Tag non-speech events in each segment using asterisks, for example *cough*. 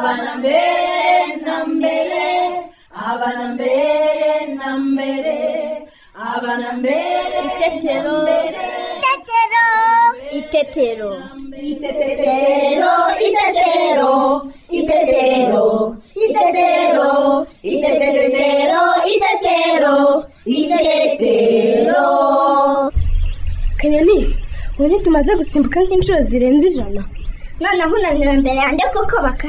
abana mbere na mbere abana mbere na mbere abana mbere Itetero. Itetero. Itetero, itetero, itetero, itetero, itetero, itetero, itetero. kanyoni ubu ntitumaze gusimbuka nk'inshuro zirenze ijana noneho unaniwe imbere yanjye kuko baka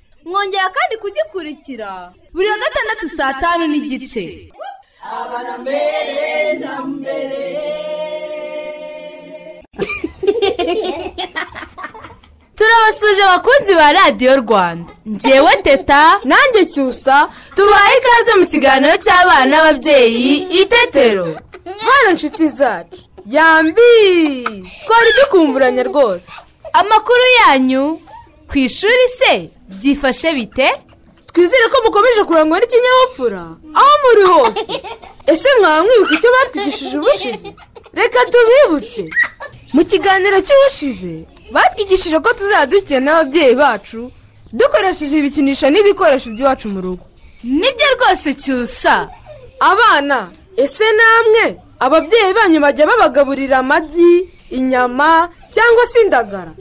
Mwongera kandi kugikurikira. Buri wa gatandatu saa tanu n'igice. *laughs* Turabasuje abakunzi ba radiyo rwanda. Ngewe teta nanjye cyusa tubaye ikaze mu kiganiro cy'abana n'ababyeyi itetero bana inshuti zacu yambi! Twari dukumburanye rwose. Amakuru yanyu? Ku ishuri se byifashe bite? Twizere ko mukomeje kurangwa n'ikinyabupfura. Aho muri hose. *laughs* Ese mwaba mwibuka icyo batwigishije ubushize? Reka tubibutse. Mu kiganiro cy'ubushize batwigishije ko tuzajya dukina n'ababyeyi bacu dukoresheje ibikinisho n'ibikoresho by'iwacu mu rugo. Nibyo rwose cyusa. Abana ese namwe? Ababyeyi banyu bajya babagaburira amagi inyama cyangwa se indagara?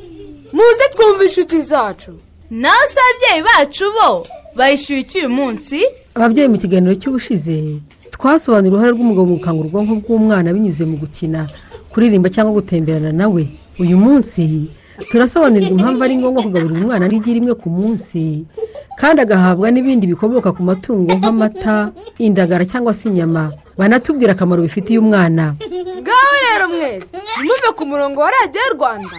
Muze twumve inshuti zacu. Nawe se ababyeyi bacu bo bayishyuye iki uyu munsi. Ababyeyi mu kiganiro cy'ubushize twasobanura uruhare rw'umugabo mu gukangura ubwonko bw'umwana binyuze mu gukina kuririmba cyangwa gutemberana nawe uyu munsi turasobanurirwa impamvu ari ngombwa kugaburira umwana n'igi rimwe ku munsi kandi agahabwa n'ibindi bikomoka ku matungo nk'amata indagara cyangwa se inyama. Banatubwira akamaro bifitiye umwana. Ngaho rero mwese ntimuve ku murongo wa radiyo rwanda.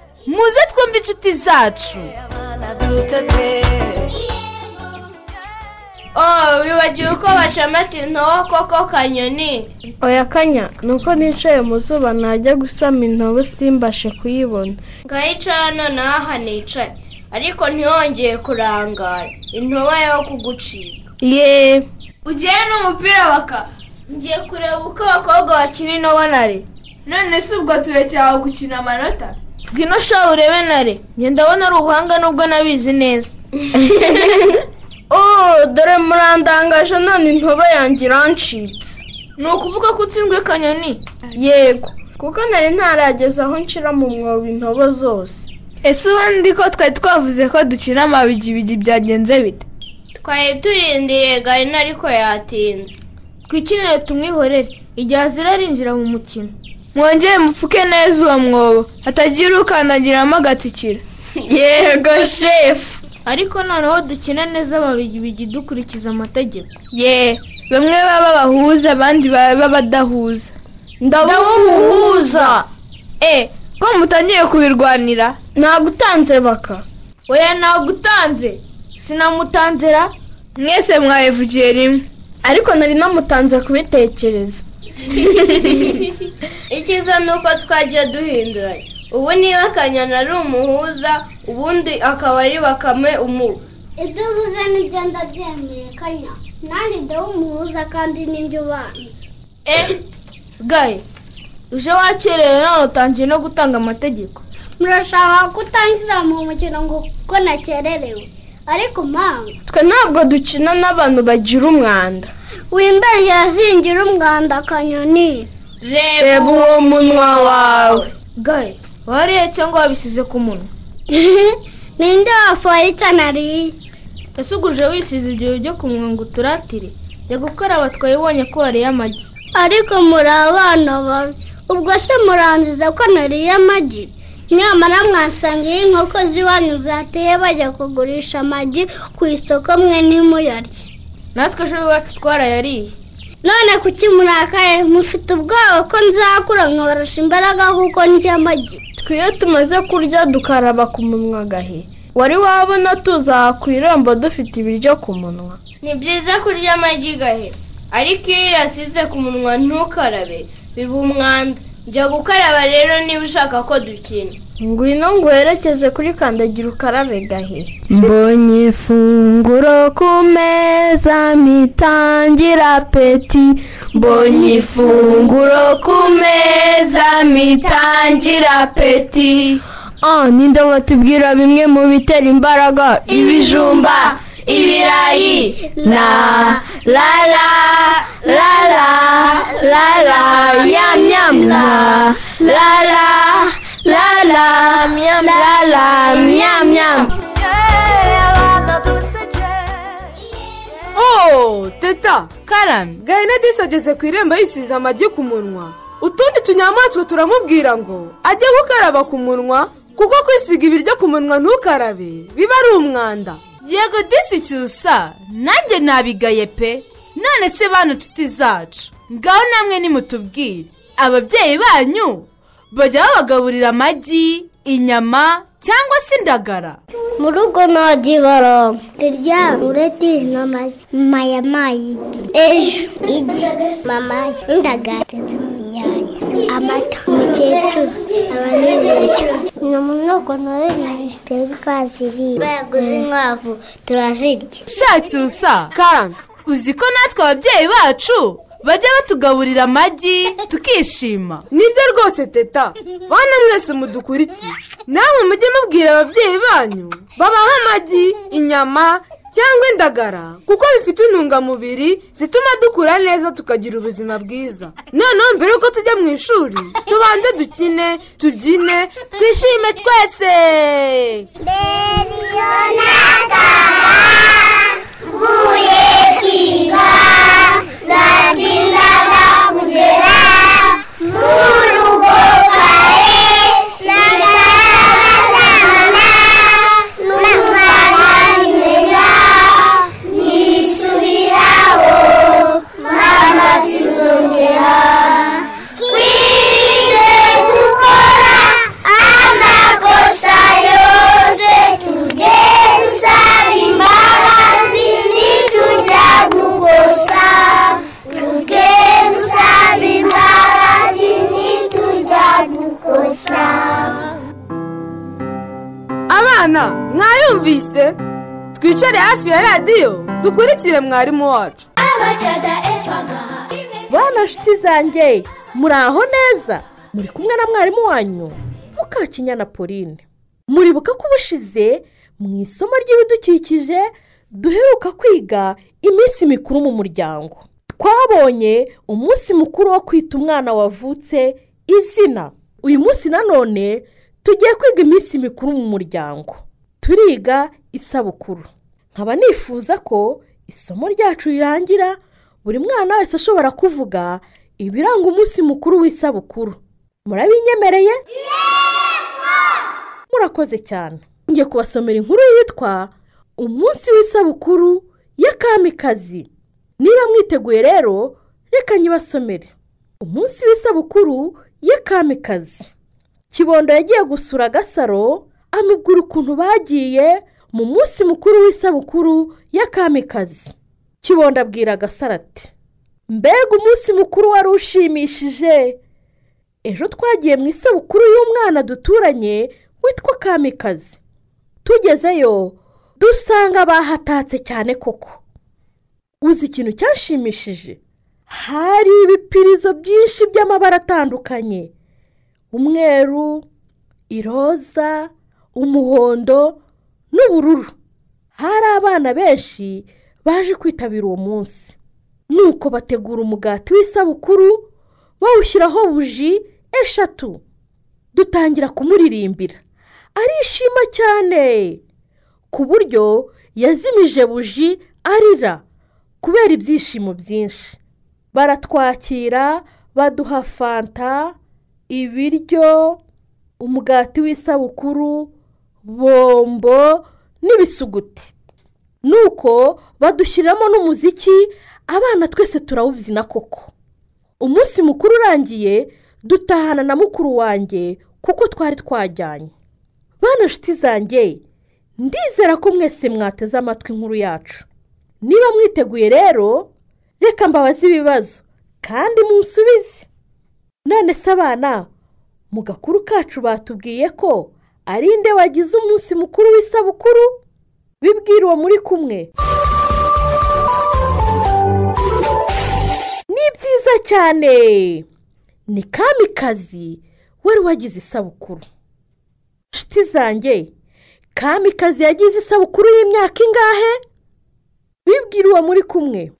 muze twumve inshuti zacu. Oh wibagiwe uko bacamata intobo koko kanyoni? Oya kanya ni uko nicaye mu zuba najya gusama intobo simbashe kuyibona. Ngahicara noneho aha nicaye? Ariko ntiyongeye kurangara. Intoba yo kugucika. Yeee ugiye n'umupira baka ngiye kureba uko abakobwa bakina intobanare none si ubwo turekera gukina amanota? Ngwino shaho urebe nare ngenda ndabona ari ubuhanga nubwo nabizi neza. *laughs* Oh dore murandangaje none intoba yanjye irancitse ni ukuvuga ko utsinzwe kanyoni? Yego kuko nari ntarageza aho nshira mu mwobo intobo zose. Ese ubundi ko twari twavuze ko dukina amabigibigi byagenze bite? Twari turindiye gahina ariko yatinze. Twikinire tumwihorere. Igihe azira arinjira mu mukino. Mwongere mupfuke neza uwo mwobo. Hatagira ukandagiramo agatsikira *laughs* yego shefu ariko noneho dukina neza ababigibigi dukurikiza amategeko. Ye bamwe baba bahuza abandi baba badahuza ndabuhuza e ko mutangiye kubirwanira? Ntabwo utanze baka. Oya ntabwo utanze sinamutanzera mwese mwabivugiye rimwe. Ariko nari namutanze kubitekereza. *laughs* icyiza ni uko twagiye duhinduranya ubu niba akanyana ari umuhuza ubundi akaba ari bakame umubu ibyo uvuze ni byo ndabyemeye kanya. Nanjye ndaho umuhuza kandi n'ibyo ubanza? Eh gaye uje wakerewe none utangiye no gutanga amategeko. Murashaka kutangira mu mukino ngo kuko nakererewe? Ariko mpamvu twe ntabwo dukina n'abantu bagira umwanda. Wimbere yazingira umwanda akanyoni. Reba uwo munwa wawe. Gaye wariye cyangwa wabisize ku munwa? *laughs* Ninde wafuye icyo nariye ese uguje wisize ibyo byo ku munwa ngo uturatire. Jya gukaraba twayibonye ko wariye amagi. Ariko muri abana babi ubwo se murangiza ko nariye amagi? Nyamara mwasanga iyo inkoko z'iwanyu zateye bajya kugurisha amagi ku isoko mwe ntimuyarye natwe ejo iwacu twarayariye. None kuki murakaye? Mufite ubwoba ko nzakura nkabarusha imbaraga kuko ndya amagi. Twiyo tumaze kurya dukaraba ku munwa gahe wari wabona tuzaha ku irembo dufite ibiryo ku munwa. Ni byiza kurya amagi gahe ariko iyo yasize ku munwa ntukarabe. Biba umwanda. Jya gukaraba rero niba ushaka ko dukina ngwino nguherekeze kuri kandagira ukarabe gahe mbonye ifunguro ku meza mitangira peti mbonye ifunguro ku meza mitangira peti ah ninde watubwira bimwe mu bitera imbaraga? Ibijumba. Ibirayi. La la la la la la la yam yam. La la la la la yam la la yam yam. Oh teta karame gahene disi ageze ku irembo yisize amagi ku munwa. Utundi tunyamaswa turamubwira ngo ajye gukaraba ku munwa kuko kwisiga ibiryo ku munwa ntukarabe. Biba ari umwanda. Yego disi cyusa nanjye nabigaye pe. None se bano nshuti zacu. Ngaho namwe nimutubwire. Ababyeyi banyu bajya babagaburira amagi inyama cyangwa se indagara. Mu rugo ntajya ibara turya ureti mama yamaye igi ejo igi mama indagara ndetse mu nyanya amata. Umukecuru ni twebwe twaziriye bayaguze inkwavu turazirya. Shacyusa karame uzi ko natwe ababyeyi bacu bajya batugaburira amagi tukishima? Nibyo rwose teta. Bana mwese mudukurikiye. Namwe mujye mubwira ababyeyi banyu babaha amagi inyama cyangwa indagara kuko bifite intungamubiri zituma dukura neza tukagira ubuzima bwiza. Noneho mbere yuko tujya mu ishuri tubanze dukine tubyine twishime twese. Mvuye kwiga. Hafi ya radiyo dukurikire mwarimu wacu. Bana nshuti zanjye muri aho neza? Muri kumwe na mwarimu wanyu mukakinyana pauline. Muribuka ko ubushize mu isomo ry'ibidukikije duheruka kwiga iminsi mikuru mu muryango. Twabonye umunsi mukuru wo kwita umwana wavutse izina. Uyu munsi nanone tugiye kwiga iminsi mikuru mu muryango. Turiga isabukuru. Nkaba nifuza ko isomo ryacu rirangira buri mwana wese ashobora kuvuga ibiranga umunsi mukuru w'isabukuru. Murabinyemereye? Murakoze cyane. Ngiye kubasomera inkuru yitwa umunsi w'isabukuru y'akamikazi. Niba mwiteguye rero reka nyibasomere. Umunsi w'isabukuru y'akamikazi. Kibondo yagiye gusura agasaro amubwira ukuntu bagiye mu munsi mukuru w'isabukuru y'akamikazi kibondo abwira agasaro ati mbega umunsi mukuru wari ushimishije. Ejo twagiye mu isabukuru y'umwana duturanye witwa kamikazi. Tugezeyo dusanga bahatatse cyane koko. Uzi ikintu cyashimishije? Hari ibipirizo byinshi by'amabara atandukanye. Umweru iroza umuhondo n'ubururu. Hari abana benshi baje kwitabira uwo munsi. Nuko bategura umugati w'isabukuru bawushyiraho buji eshatu. Dutangira kumuririmbira. Arishima cyane. Ku buryo yazimije buji arira kubera ibyishimo byinshi. Baratwakira baduha fanta ibiryo umugati w'isabukuru bombo n'ibisuguti. Nuko badushyiriramo n'umuziki abana twese turawubyina koko. Umunsi mukuru urangiye dutahana na mukuru wanjye kuko twari twajyanye. Bana nshuti zanjye ndizera ko mwese mwateze amatwi inkuru yacu. Niba mwiteguye rero reka mbabaze ibibazo kandi munsubize. None se abana mu gakuru kacu batubwiye ko ari nde wagize umunsi mukuru w'isabukuru? Bibwira uwo muri kumwe. Ni byiza cyane. Ni kamikazi wari wagize isabukuru. Nshuti zanjye kamikazi yagize isabukuru y'imyaka ingahe? Bibwira uwo muri kumwe.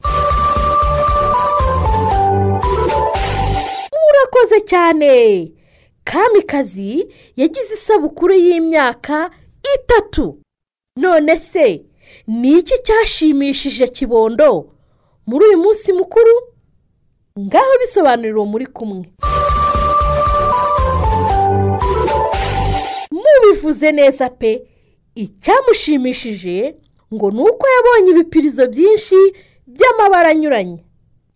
Murakoze cyane. Kamikazi yagize isabukuru y'imyaka itatu. None se ni iki cyashimishije kibondo? Muri uyu munsi mukuru ngaho bisobanurira uwo muri kumwe. Mubivuze neza pe icyamushimishije ngo ni uko yabonye ibipirizo byinshi by'amabara anyuranye.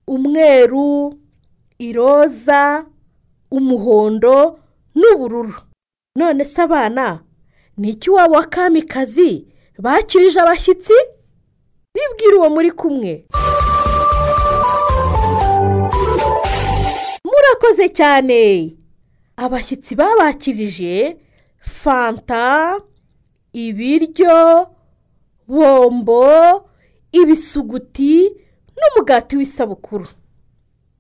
Umweru iroza umuhondo n'ubururu. None se abana ni iki waba wa kamikazi? Bakirije abashyitsi? Bibwira uwo muri kumwe. Murakoze cyane. Abashyitsi babakirije fanta ibiryo bombo ibisuguti n'umugati w'isabukuru.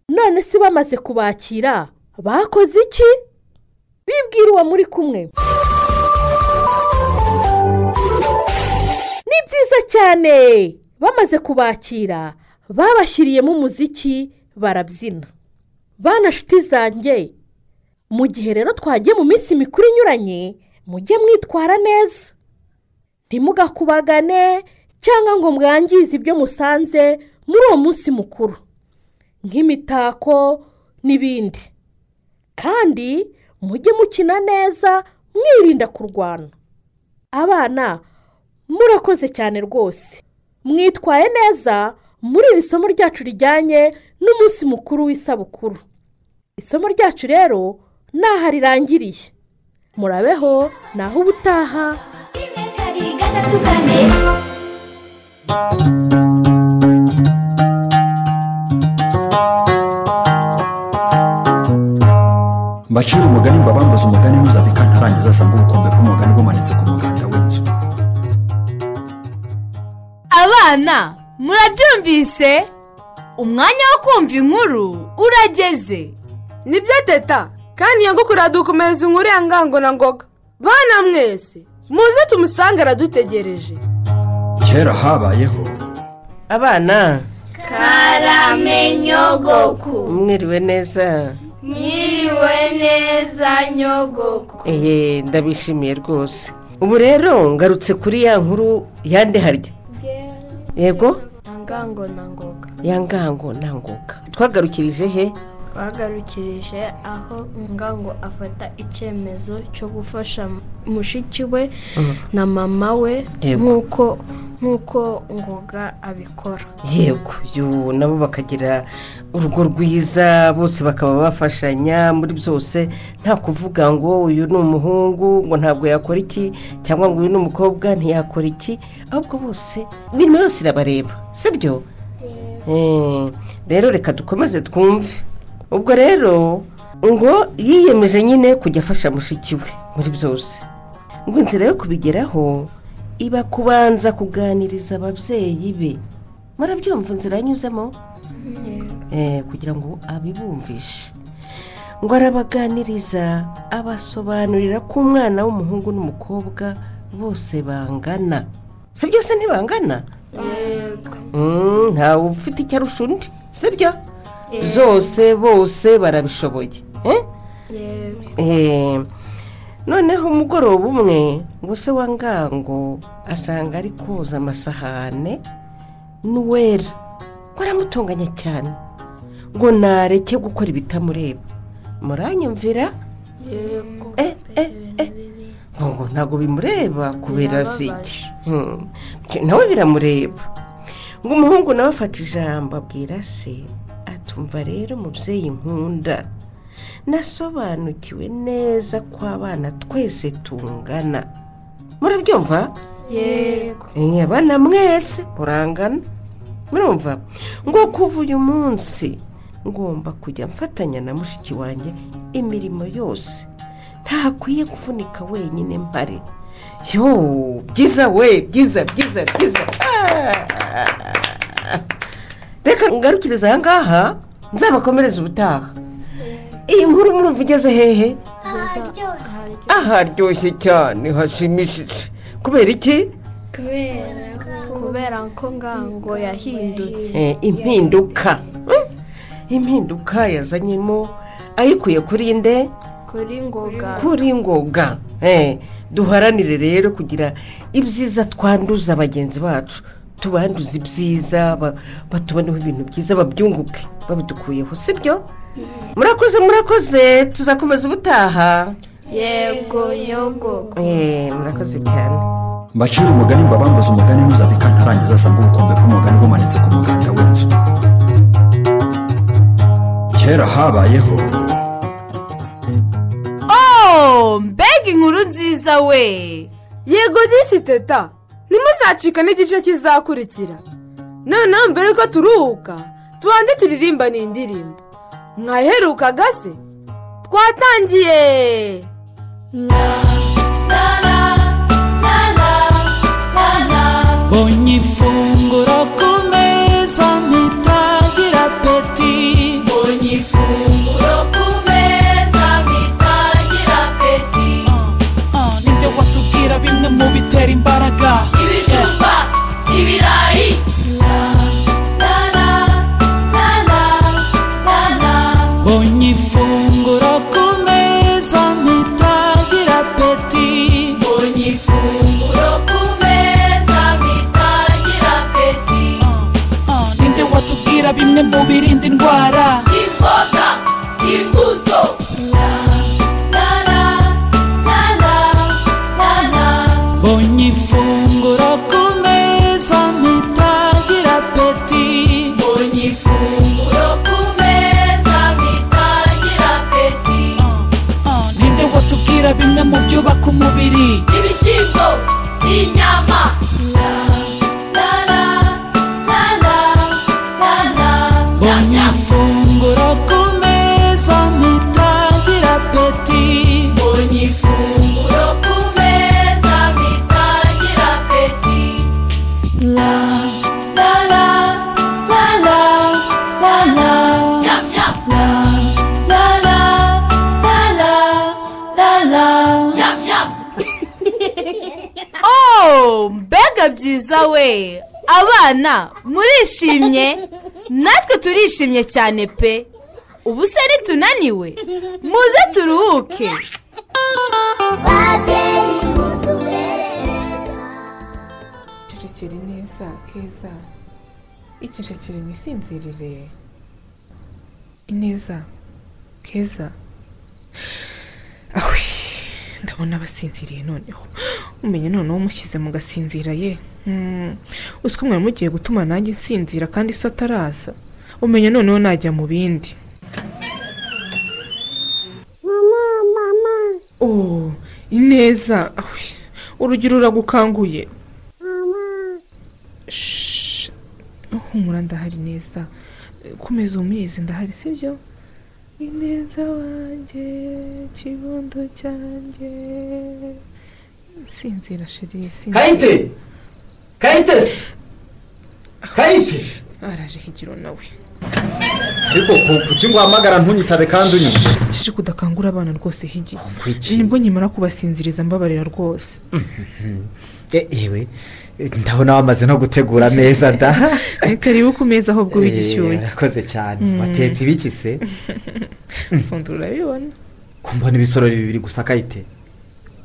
None se bamaze kubakira? Bakoze iki? Bibwira uwo muri kumwe. Ni byiza cyane. Bamaze kubakira babashyiriyemo umuziki barabyina. Bana nshuti zanjye mu gihe rero twagiye mu minsi mikuru inyuranye mujye mwitwara neza. Ntimugakubagane cyangwa ngo mwangize ibyo musanze muri uwo munsi mukuru. Nk'imitako n'ibindi. Kandi mujye mukina neza mwirinda kurwana. Abana murakoze cyane rwose. Mwitwaye neza muri iri somo ryacu rijyanye n'umunsi mukuru w'isabukuru. Isomo ryacu rero naha rirangiriye. Murabeho naho ubutaha. Kabiri gatatu kane. Mbacira umugani mbabambuze umugani ntuzave kantarangiza asanga ubukombe bw'umugani bumanitse ku muganda w'inzu. Abana murabyumvise? Umwanya wo kumva inkuru urageze. Nibyo teta. Kandi nyagukuru aradukomereza inkuru ya ngango na ngoga. Bana mwese muze tumusange aradutegereje. Kera habayeho abana. Karame nyogoku mwiriwe neza. Mwiriwe neza nyogoku eee ndabishimiye rwose. Ubu rero ngarutse kuri ya nkuru yande harya? Yego? Ngango na ngoga. Ya ngango na ngoga. Twagarukirije he? Twagarukirije aho ngango afata icyemezo cyo gufasha mushiki we na mama we nk'uko nk'uko ngoga abikora. Yego. Nabo bakagira urugo rwiza bose bakaba bafashanya muri byose. Nta kuvuga ngo uyu ni umuhungu ngo ntabwo yakora iki cyangwa ngo uyu ni umukobwa ntiyakora iki ahubwo bose imirimo yose irabareba. Si byo Eh, rero reka dukomeze twumve. Ubwo rero ngo yiyemeje nyine kujya afasha mushiki we muri byose. Ngo inzira yo kubigeraho iba kubanza kuganiriza ababyeyi be. Murabyumva inzira yanyuzemo Eh, kugira ngo abibumvishe. Ngo arabaganiriza abasobanurira ko umwana w'umuhungu n'umukobwa bose bangana. Si byo se ntibangana? Mm, ntawe ufite icyo arusha undi si byo zose bose barabishoboye. Eh? Eh, noneho umugoroba umwe ngo se wa ngango asanga ari koza amasahane n'uwera ngo aramutunganya cyane. Ngo nareke gukora ibitamureba. Muranyumvira? Eh eh eh. Ngo ntabwo bimureba kubera si iki? Hmm. nawe biramureba. Ngo umuhungu nawe afata ijambo abwira se atumva rero umubyeyi nkunda. Nasobanukiwe neza ko abana twese tungana. Murabyumva? Yego. Abana mwese murangana. Murumva? Ngo kuva uyu munsi ngomba kujya mfatanya na mushiki wanjye imirimo yose. Ntakwiye kuvunika wenyine mpare yo byiza we byiza byiza byiza. Ah! Reka ngarukiriza aha ngaha nzabakomereza ubutaha. Iyi nkuru murumva igeze hehe? Aharyoshye cyane hashimishije. Kubera iki? Kubera ko ngango yahindutse. Eh, impinduka. Hmm? impinduka yazanyemo. Ayikuye kuri nde? Kuri ngoga. Kuri ngoga. Eh, duharanire rero kugira ibyiza twanduza bagenzi bacu. Tubanduza ibyiza ba- batuboneho ibintu byiza babyunguke babidukuyeho sibyo? Murakoze murakoze tuzakomeza ubutaha. Yego nyogogo Eh, murakoze cyane. Mbacira umugani mbabambuze umugani ntuzave kantarangiza asanga ubukombe bw'umugani bumanitse ku muganda w'inzu. Kera habayeho. Oh mbega inkuru nziza we. Yego disi teta. Ntimuzacika n'igice kizakurikira. Noneho mbere ko turuhuka tubanze turirimba ni indirimbo mwaherukaga se twatangiye! Mu birinda indwara. Imboga imbuto. La la la la la la la. Ogni funguro ku meza mitagira apeti Ogni funguro ku meza mitagira apeti Ah, ninde watubwira bimwe mu byubaka umubiri? Ibishyimbo inyama. Mbega byiza we. Abana murishimye? Natwe turishimye cyane pe. Ubu se nitunaniwe? Muze turuhuke. Icecekere neza keza. Icecekere mwisinzirire ineza keza. Ndabona basinziriye noneho. Umenye noneho umushyize mu gasinzira ye. Hmm, uzi ko mwari mugiye gutuma nanjye nsinzira kandi se ataraza? Umenye noneho najya mu bindi. Oh ineza. Urugero ruragukanguye. Shh, humura ndahari neza komeza umwizi ndahari sibyo ineza wanjye kibondo cyanjye sinzira sinzira kayite kayite se kayite araje higiro nawe ariko ku- kuki ngo uhamagara ntunyitabe kandi unyumva kije kudakangura abana rwose higi kuki? ni bwo nkimara kubasinziriza mbabarira rwose. Eh, yewe ndabona wamaze no gutegura neza da *laughs* reka reba ku meza ahubwo Eh, w'igishyushye urakoze cyane. Mm. watetse ibiki se *laughs* fundura urabibona. Ko mbona ibisorori bibiri gusa kayite?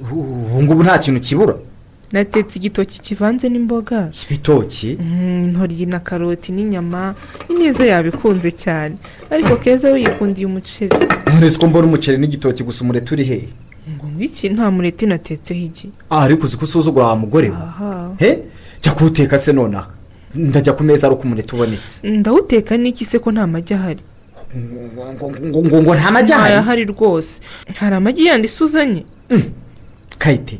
Ubu ngubu nta kintu kibura. Natetse igitoki kivanze n'imboga. Ibitoki Mm, intoryi na karoti n'inyama. Ineza yabikunze cyane. Ariko keza we yikundiye umuceri ntureze ko mbona umuceri n'igitoki gusa umureti uri hehe? Ngo ngwiki nta mureti natetseho igi ah ariko uzi ko usuzugura wa mugore we aha. He? Jya kuwuteka se nonaha. Ndajya ku meza ari uko umureti ubonetse. Ndawuteka n'iki se ko nta magi ahari? Ngo ngo nta magi ahari? Ahari rwose. Hari amagi yandi isuzanye kayite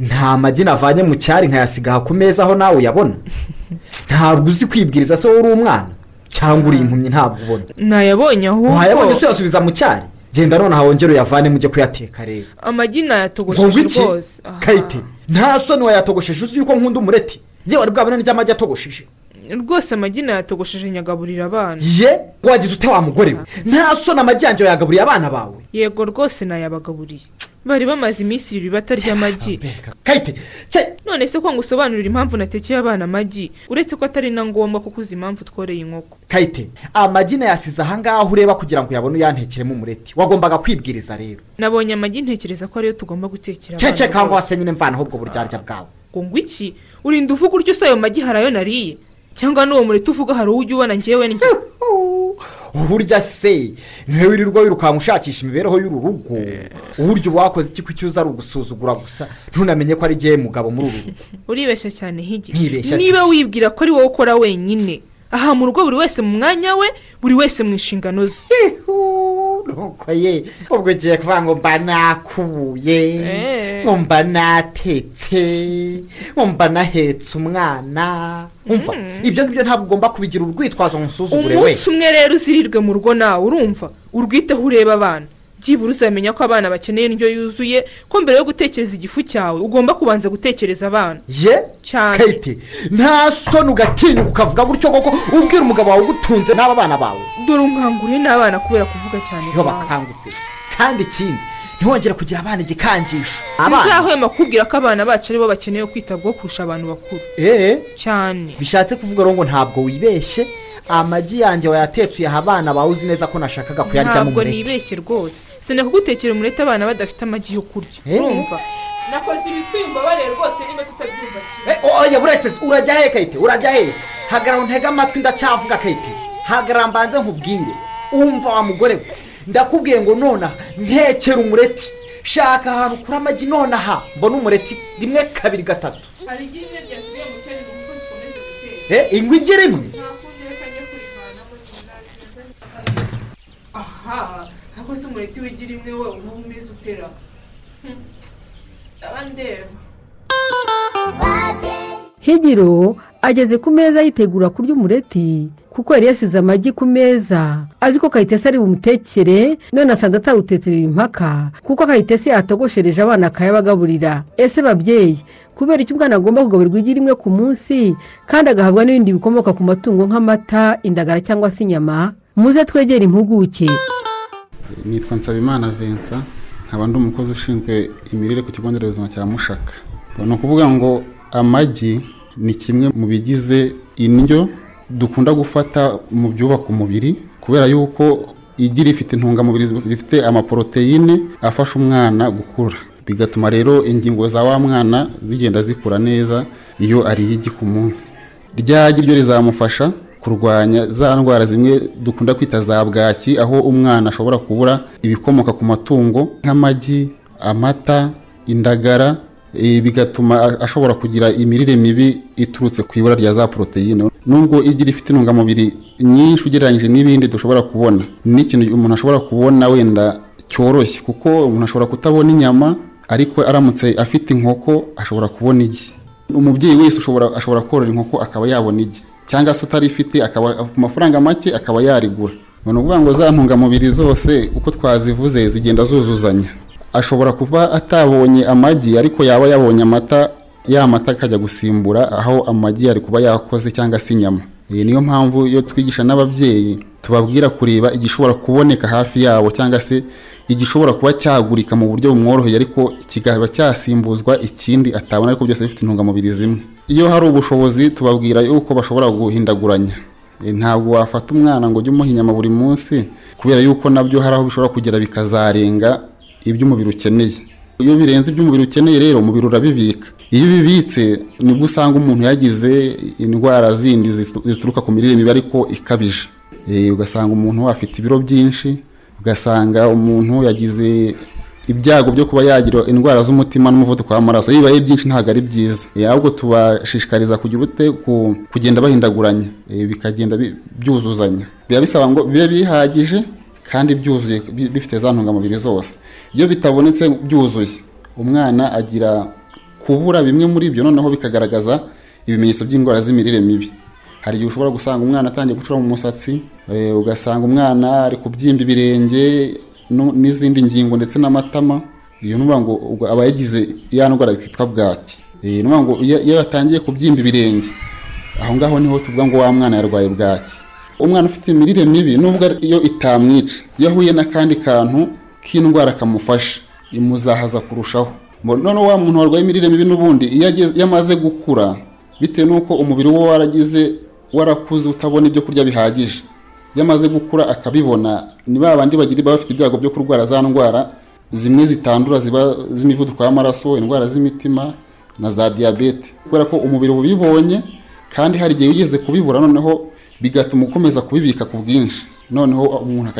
nta magi navanye mu cyari nkayasiga aha ku meza aho nawe uyabona. *laughs* Ntabwo uzi kwibwiriza se wowe uri umwana? Cyangwa uri impumyi ntabwo ubona? Nayabonye ahubwo wayabonye se uyasubiza mu cyari? Genda nonaha wongere uyavane mujye kuyateka rero. Amagi nayatogosheje rwose. Aha. kayite nta soni wayatogosheje. Uzi yuko nkunda umureti? Yewe wari bwabone ry'amagi atogosheje rwose amagi nayatogosheje nyagaburira abana. Ye wagize ute wa mugore we? Nta soni amagi yanjye wayagaburiye abana bawe? Yego rwose nayabagaburiye. Bari bamaze iminsi ibiri batarya amagi. none se ko ngo usobanurire impamvu natekeye abana amagi? Uretse ko atari na ngombwa kuko uzi impamvu tworeye inkoko. Kayite amagi nayasize ahangaha ureba kugira ngo uyabone uyantekeremo umureti. Wagombaga kwibwiriza rero. Nabonye amagi ntekereza ko ariyo tugomba gutekera cece bose. se nyine mvanaho ubwo buryarya bwawe. Ngo ngwiki? Urinda uvuga utyo se ayo magi hari ayo nariye. Cyangwa n'uwo mureti uvuga hari uwo ujya ubona ngewe ndya *laughs* uburya se ni we wirirwa wirukanka ushakisha imibereho y'uru rugo uburyo uba wakoze iki kucyuza ari ugusuzugura gusa? Ntunamenye ko ari jyewe mugabo muri uru rugo. *laughs* Uribeshya cyane Ntibeshya niba wibwira ko ari wowe ukora wenyine aha mu rugo buri wese mu mwanya we buri wese mu inshingano ze. Nuko ye. Ubwo ugiye kuvuga ngo mba nakubuye. Ngo mba natetse ngo mba nahetse umwana umva ibyo ngibyo ntabwo ugomba kubigira urwitwazo ngo usuzugure we. Umunsi umwe rero uzirirwe mu rugo nawe urumva? Urwiteho ureba abana. Byibura uzamenya ko abana bakeneye indyo yuzuye ko mbere yo gutekereza igifu cyawe ugomba kubanza gutekereza abana. Ye? Cyane. Kayite nta soni ugatinyuka ukavuga gutyo koko ubwira umugabo wawe ugutunze n'aba bana bawe. Dore unkanguriye n'abana kubera kuvuga cyane iyo bakangutse. Se kandi ikindi ntihongere kugira abana igikangisho. Sinzahwema kubwira ko abana bacu ari bo bakeneye kwitabwaho kurusha abantu bakuru. Eee cyane. Bishatse kuvuga ngo ntabwo wibeshye? Amagi yanjye wayatetse uyaha abana bawe uzi neza ko nashakaga kuyaryamo ntabwo umureti nibeshye rwose. Sinakugutekera umureti abana badafite amagi yo kurya. Eh. urumva? Nakoze ibikwimba bareba rwose niba tutabyumva kimwe Eh, oya buretse se, urajya he kayite? Urajya he? Hagarara untege amatwi ndacyavuga kayite. Hagarara mbanze nkubwire. Umva wa mugore we. Ndakubwiye ngo nonaha ntekera umureti. Shaka ahantu ukura amagi nonaha mbona umureti. Rimwe kabiri gatatu. Hari igihe imwe ryasigaye mu cyari kuko zikomeza gutera? Eh, ingwi igira imwe? Aha ntabwo se umureti wigira imwe we uraba umeze utera. Hmm. ndaba ndeba higiro ageze ku meza yitegura kurya umureti kuko yari yasize amagi ku meza. Azi ko kayitesi ari bumutekere none asanze atawutekerera impaka kuko kayitesi yatogoshereje abana akayabagaburira. Ese babyeyi kubera icyo umwana agomba kugaburirwa igi rimwe ku munsi kandi agahabwa n'ibindi bikomoka ku matungo nk'amata indagara cyangwa se inyama muze twegere impuguke. Nitwa nsabimana vincent nkaba ndi umukozi ushinzwe imirire ku kigo nderabuzima cya mushaka. Ni ukuvuga ngo amagi ni kimwe mu bigize indyo dukunda gufata mu byubaka umubiri kubera yuko igi rifite intungamubiri zifite amaporoteyine afasha umwana gukura. Bigatuma rero ingingo za wa mwana zigenda zikura neza iyo ariye igi ku munsi. Rya gi ryo rizamufasha kurwanya za ndwara zimwe dukunda kwita za bwaki aho umwana ashobora kubura ibikomoka ku matungo nk'amagi amata indagara bigatuma a- ashobora kugira imirire mibi iturutse ku ibura rya za poroteyine nubwo igi rifite intungamubiri nyinshi ugereranyije n'ibindi dushobora kubona ni ikintu umuntu ashobora kubona wenda cyoroshye kuko umuntu ashobora kutabona inyama ariko aramutse afite inkoko ashobora kubona igi. Umubyeyi wese ashobora korora inkoko akaba yabona igi. Cyangwa se utarifite akaba ku mafaranga make akaba yarigura. Ni ukuvuga ngo za ntungamubiri zose uko twazivuze zigenda zuzuzanya. Ashobora kuba atabonye amagi ariko yaba yabonye amata ya mata akajya gusimbura aho amagi yari kuba yakoze cyangwa se inyama. Iyi niyo mpamvu iyo twigisha n'ababyeyi tubabwira kureba igishobora kuboneka hafi yabo cyangwa se igishobora kuba cyagurika mu buryo bumworoheye ariko kikaba cyasimbuzwa ikindi atabona ariko byose bifite intungamubiri zimwe. Iyo hari ubushobozi tubabwira yuko bashobora guhindaguranya. Ntabwo wafata umwana ngo ujye umuha inyama buri munsi kubera yuko na byo hari aho bishobora kugera bikazarenga ibyo umubiri ukeneye. Iyo birenze ibyo umubiri ukeneye rero umubiri urabibika. Iyo ubibitse ni bwo usanga umuntu yagize indwara zindi zitu- zituruka ku mirire mibi ariko ikabije. Eh, ugasanga umuntu afite ibiro byinshi ugasanga umuntu yagize ibyago byo kuba yagira indwara z'umutima n'umuvuduko w'amaraso. Iyo bibaye byinshi ntabwo ari byiza. Eh, ahubwo tubashishikariza kugira ute ku- kugenda bahindaguranya. Eh, bikagenda bi- byuzuzanya. Biba bisaba ngo bibe bihagije kandi byuzuye bi- bifite za ntungamubiri zose. Iyo bitabonetse byuzuye umwana agira kubura bimwe muri ibyo noneho bikagaragaza ibimenyetso by'indwara z'imirire mibi. Hari igihe ushobora gusanga umwana atangiye gucura mu musatsi eh, ugasanga umwana ari kubyimba ibirenge n'izindi ngingo ndetse n'amatama. Iyo ni ngo aba yagize ya ndwara yitwa bwaki. Eh, ni ngo iyo yatangiye kubyimba ibirenge. Aho ngaho ni ho tuvuga ngo wa mwana yarwaye bwaki. Umwana ufite imirire mibi nubwo iyo itamwica. Iyo ahuye n'akandi kantu k'indwara kamufasha. Imuzahaza kurushaho. Noneho wa muntu warwaye imirire mibi n'ubundi iyo amaze gukura bitewe n'uko umubiri we waragize warakuze utabona ibyo kurya bihagije. Iyo amaze gukura akabibona ni ba bandi bagira bafite ibyago byo kurwara za ndwara zimwe zitandura ziba z'imivuduko y'amaraso indwara z'imitima na za diyabete. Kubera ko umubiri ubibonye kandi hari igihe wigeze kubibura noneho bigatuma ukomeza kubibika ku bwinshi. Noneho umuntu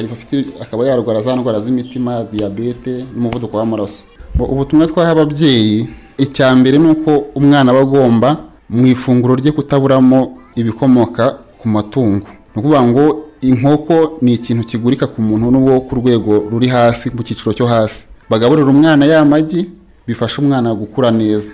akaba yarwara za ndwara z'imitima diyabete n'umuvuduko w'amaraso. Ubutumwa twaha ababyeyi icya mbere ni uko umwana aba agomba mu ifunguro rye kutaburamo ibikomoka ku matungo. Ni ukuvuga ngo inkoko ni ikintu kigurika ku muntu n'uwo ku rwego ruri hasi mu cyiciro cyo hasi. Bagaburira umwana ya magi bifasha umwana gukura neza.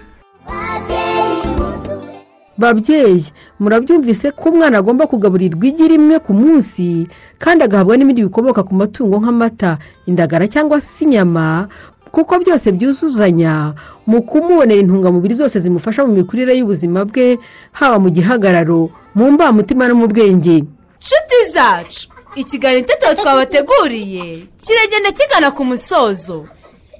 Babyeyi murabyumvise ko umwana agomba kugaburirwa igi rimwe ku munsi kandi agahabwa n'ibindi bikomoka ku matungo nk'amata indagara cyangwa se inyama kuko byose byuzuzanya. Mu kumubonera intungamubiri zose zimufasha mu mikurire y'ubuzima bwe haba mu gihagararo mu mbamutima no mu bwenge. Nshuti zacu ikiganiro itetero twabateguriye kiragenda kigana ku musozo.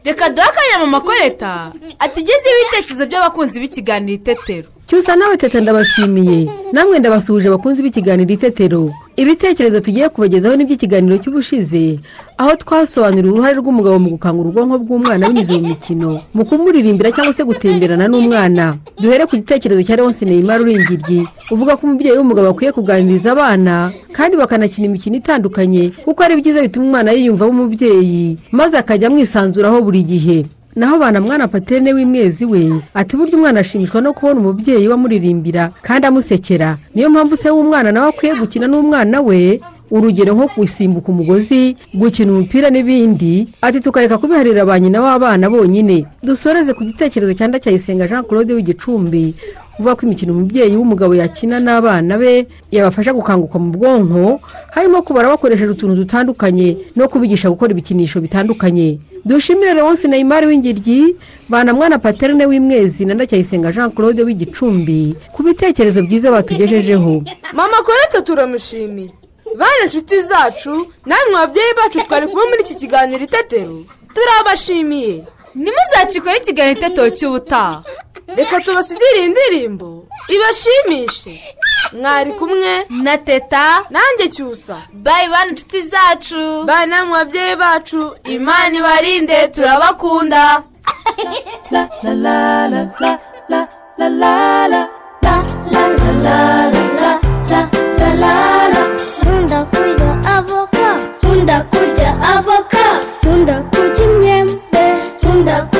Reka duhe akanya mu makoreta atugezeho ibitekerezo by'abakunzi b'ikiganiro itetero. Cyusa nawe teta ndabashimiye. Namwe ndabasuhuje abakunzi b'ikiganiro itetero ibitekerezo tugiye kubagezaho n'iby'ikiganiro cy'ubushize. Aho twasobanuriye uruhare rw'umugabo mu gukangura ubwonko bw'umwana binyuze mu mikino mu kumuririmbira cyangwa se gutemberana n'umwana. Duhere ku gitekerezo cya leonce neymar uringiryi uvuga ko umubyeyi w'umugabo akwiye kuganiriza abana kandi bakanakina imikino itandukanye kuko ari byiza bituma umwana yiyumvamo umubyeyi maze akajya amwisanzuraho buri gihe. Naho bana mwana paterne w'imwezi we ati burya umwana ashimishwa no kubona umubyeyi we amuririmbira kandi amusekera. Niyo mpamvu se w'umwana nawe akwiye gukina n'umwana we urugero nko gusimbuka umugozi gukina umupira n'ibindi. Ati tukareka kubiharira ba nyina w'abana bonyine. Dusoreze ku gitekerezo cya ndacyayisenga jean claude w'igicumbi. Uvuga ko imikino umubyeyi w'umugabo yakina n'abana be yabafasha gukanguka mu bwonko harimo kubara bakoresheje utuntu dutandukanye no kubigisha gukora ibikinisho bitandukanye. Dushimire leonce neymar w'ingiryi bana mwana paterne w'imwezi na ndacyayisenga jean claude w'igicumbi. Ku bitekerezo byiza batugejejeho. Mama koretse turamushimiye bane inshuti zacu namwe babyeyi bacu twari kumwe muri iki kiganiro itetero turabashimiye. Ntimuzacikore ikiganiro itetero cy'ubutaha. Reka tubasigire iyi ndirimbo. Ibashimishe. Mwari kumwe na teta nanjye cyusa bayi bane inshuti zacu bayi babyeyi bacu imana ibarinde turabakunda nkunda kurya avoka nkunda kurya avoka nkunda kurya imyembe nkunda kurya